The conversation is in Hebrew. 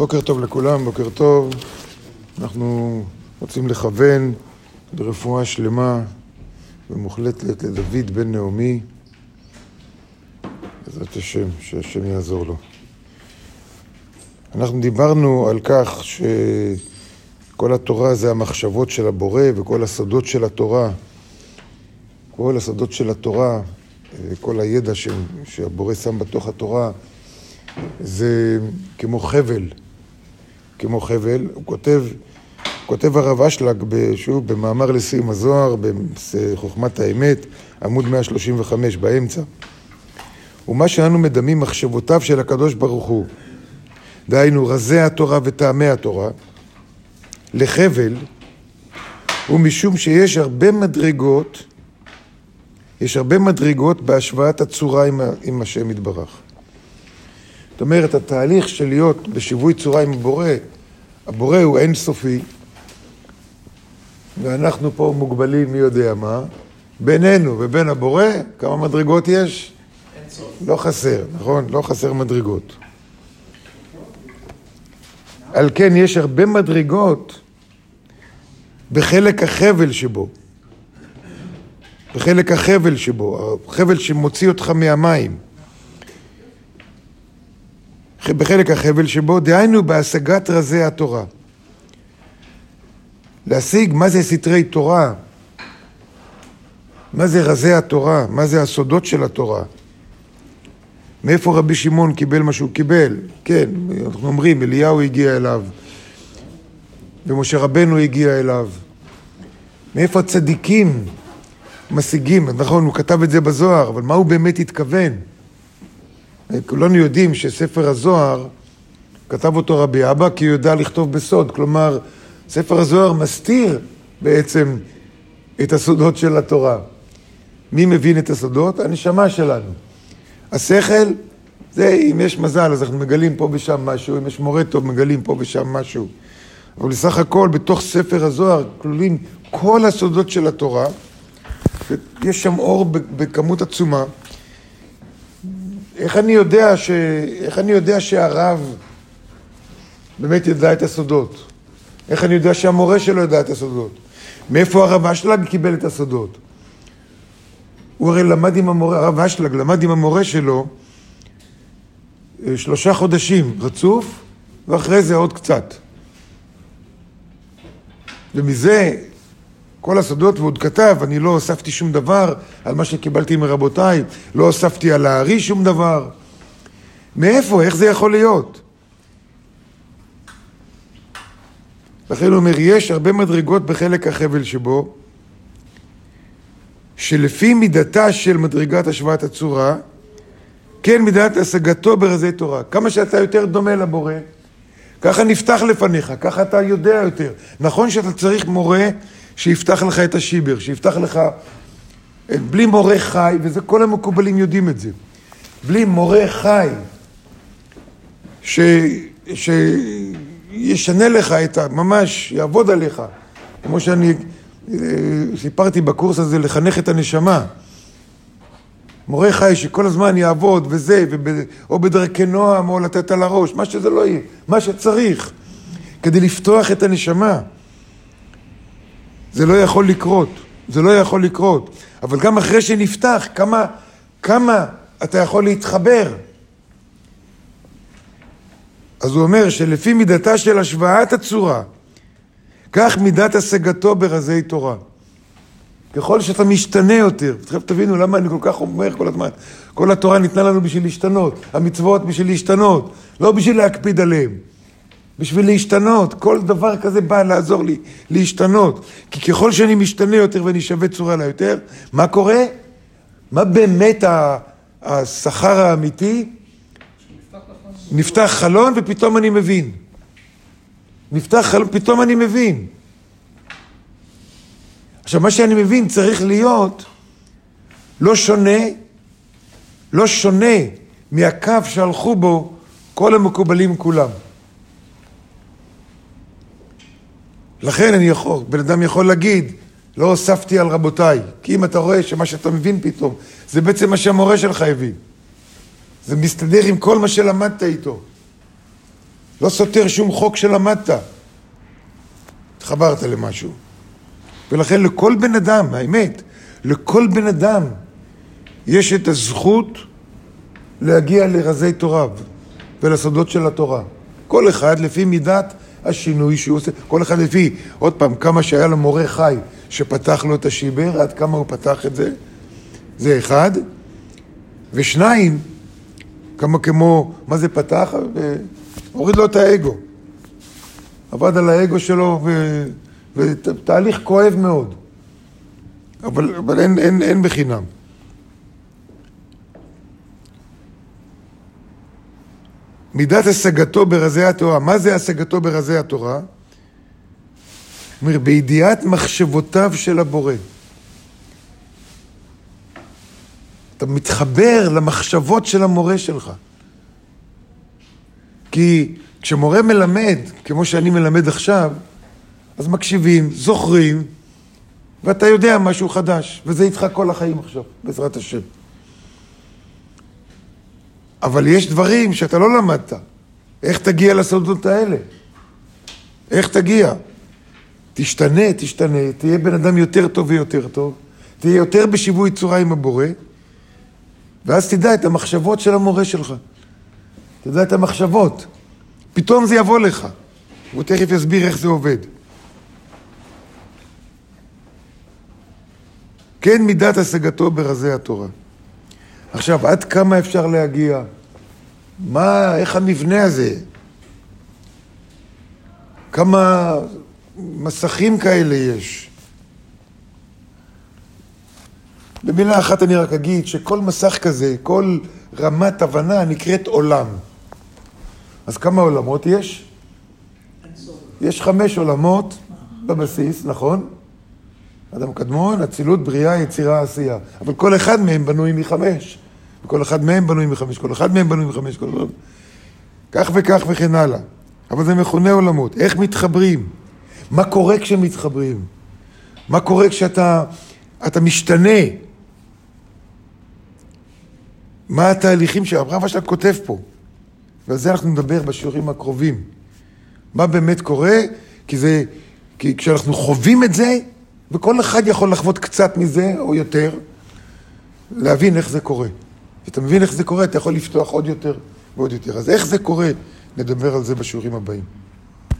בוקר טוב לכולם, בוקר טוב. אנחנו רוצים לכוון לרפואה שלמה ומוחלטת לדוד בן נעמי. בעזרת השם, שהשם יעזור לו. אנחנו דיברנו על כך שכל התורה זה המחשבות של הבורא וכל הסודות של התורה, כל הסודות של התורה, כל הידע שהבורא שם בתוך התורה, זה כמו חבל, כמו חבל. הוא כותב, כותב הרב אשלג, שוב, במאמר לסיום הזוהר, בחוכמת האמת, עמוד 135 באמצע. ומה שאנו מדמים מחשבותיו של הקדוש ברוך הוא, דהיינו רזי התורה וטעמי התורה, לחבל, ומשום שיש הרבה מדרגות, יש הרבה מדרגות בהשוואת הצורה עם, עם השם יתברך. זאת אומרת, התהליך של להיות בשיווי צורה עם הבורא, הבורא הוא אינסופי, ואנחנו פה מוגבלים מי יודע מה, בינינו ובין הבורא, כמה מדרגות יש? לא חסר, נכון? לא חסר מדרגות. על כן יש הרבה מדרגות בחלק החבל שבו. בחלק החבל שבו, החבל שמוציא אותך מהמים. בחלק החבל שבו, דהיינו בהשגת רזי התורה. להשיג מה זה סתרי תורה, מה זה רזי התורה, מה זה הסודות של התורה. מאיפה רבי שמעון קיבל מה שהוא קיבל? כן, אנחנו אומרים, אליהו הגיע אליו, ומשה רבנו הגיע אליו. מאיפה הצדיקים משיגים? נכון, הוא כתב את זה בזוהר, אבל מה הוא באמת התכוון? כולנו יודעים שספר הזוהר, כתב אותו רבי אבא כי הוא יודע לכתוב בסוד. כלומר, ספר הזוהר מסתיר בעצם את הסודות של התורה. מי מבין את הסודות? הנשמה שלנו. השכל, זה אם יש מזל, אז אנחנו מגלים פה ושם משהו, אם יש מורה טוב, מגלים פה ושם משהו. אבל בסך הכל, בתוך ספר הזוהר כלולים כל הסודות של התורה, יש שם אור בכמות עצומה. איך אני יודע, ש... איך אני יודע שהרב באמת ידע את הסודות? איך אני יודע שהמורה שלו ידע את הסודות? מאיפה הרב אשלג קיבל את הסודות? הוא הרי למד עם המורה, הרב אשלג למד עם המורה שלו אה, שלושה חודשים רצוף, ואחרי זה עוד קצת. ומזה כל הסודות, ועוד כתב, אני לא הוספתי שום דבר על מה שקיבלתי מרבותיי, לא הוספתי על הארי שום דבר. מאיפה? איך זה יכול להיות? לכן הוא אומר, יש הרבה מדרגות בחלק החבל שבו, שלפי מידתה של מדרגת השוואת הצורה, כן מידת השגתו ברזי תורה. כמה שאתה יותר דומה לבורא, ככה נפתח לפניך, ככה אתה יודע יותר. נכון שאתה צריך מורה שיפתח לך את השיבר, שיפתח לך... בלי מורה חי, וזה כל המקובלים יודעים את זה, בלי מורה חי ש... שישנה לך את ה... ממש יעבוד עליך, כמו שאני אה, סיפרתי בקורס הזה, לחנך את הנשמה. מורה חי שכל הזמן יעבוד וזה, וב... או בדרכי נועם, או לתת על הראש, מה שזה לא יהיה, מה שצריך, כדי לפתוח את הנשמה. זה לא יכול לקרות, זה לא יכול לקרות. אבל גם אחרי שנפתח, כמה, כמה אתה יכול להתחבר? אז הוא אומר שלפי מידתה של השוואת הצורה, כך מידת השגתו ברזי תורה. ככל שאתה משתנה יותר, תכף תבינו למה אני כל כך אומר כל הזמן, כל התורה ניתנה לנו בשביל להשתנות, המצוות בשביל להשתנות, לא בשביל להקפיד עליהן. בשביל להשתנות. כל דבר כזה בא לעזור לי להשתנות. כי ככל שאני משתנה יותר ואני שווה צורה לה יותר, מה קורה? מה באמת השכר האמיתי? נפתח חלון ופתאום אני מבין. נפתח חלון, פתאום אני מבין. עכשיו, מה שאני מבין צריך להיות לא שונה, לא שונה מהקו שהלכו בו כל המקובלים כולם. לכן אני יכול, בן אדם יכול להגיד, לא הוספתי על רבותיי. כי אם אתה רואה שמה שאתה מבין פתאום, זה בעצם מה שהמורה שלך הבין. זה מסתדר עם כל מה שלמדת איתו. לא סותר שום חוק שלמדת. התחברת למשהו. ולכן לכל בן אדם, האמת, לכל בן אדם יש את הזכות להגיע לרזי תורה ולסודות של התורה. כל אחד לפי מידת השינוי שהוא עושה, כל אחד לפי, עוד פעם, כמה שהיה לו מורה חי שפתח לו את השיבר, עד כמה הוא פתח את זה, זה אחד. ושניים, כמה כמו, מה זה פתח? הוריד לו את האגו. עבד על האגו שלו, ו... ותהליך כואב מאוד. אבל, אבל אין, אין, אין בחינם. מידת השגתו ברזי התורה. מה זה השגתו ברזי התורה? אומר, בידיעת מחשבותיו של הבורא. אתה מתחבר למחשבות של המורה שלך. כי כשמורה מלמד, כמו שאני מלמד עכשיו, אז מקשיבים, זוכרים, ואתה יודע משהו חדש, וזה איתך כל החיים עכשיו, בעזרת השם. אבל יש דברים שאתה לא למדת. איך תגיע לסודות האלה? איך תגיע? תשתנה, תשתנה, תהיה בן אדם יותר טוב ויותר טוב, תהיה יותר בשיווי צורה עם הבורא, ואז תדע את המחשבות של המורה שלך. תדע את המחשבות. פתאום זה יבוא לך. הוא תכף יסביר איך זה עובד. כן מידת השגתו ברזי התורה. עכשיו, עד כמה אפשר להגיע? מה, איך המבנה הזה? כמה מסכים כאלה יש? במילה אחת אני רק אגיד שכל מסך כזה, כל רמת הבנה נקראת עולם. אז כמה עולמות יש? יש חמש עולמות בבסיס, נכון? אדם קדמון, אצילות, בריאה, יצירה, עשייה. אבל כל אחד מהם בנוי מחמש. וכל אחד מהם בנוי מחמש, כל אחד מהם בנוי מחמש, כל אחד... כך וכך וכן הלאה. אבל זה מכונה עולמות. איך מתחברים? מה קורה כשמתחברים? מה קורה כשאתה אתה משתנה? מה התהליכים שהרב שלך כותב פה? ועל זה אנחנו נדבר בשיעורים הקרובים. מה באמת קורה? כי זה, כי כשאנחנו חווים את זה, וכל אחד יכול לחוות קצת מזה או יותר, להבין איך זה קורה. כשאתה מבין איך זה קורה, אתה יכול לפתוח עוד יותר ועוד יותר. אז איך זה קורה? נדבר על זה בשיעורים הבאים.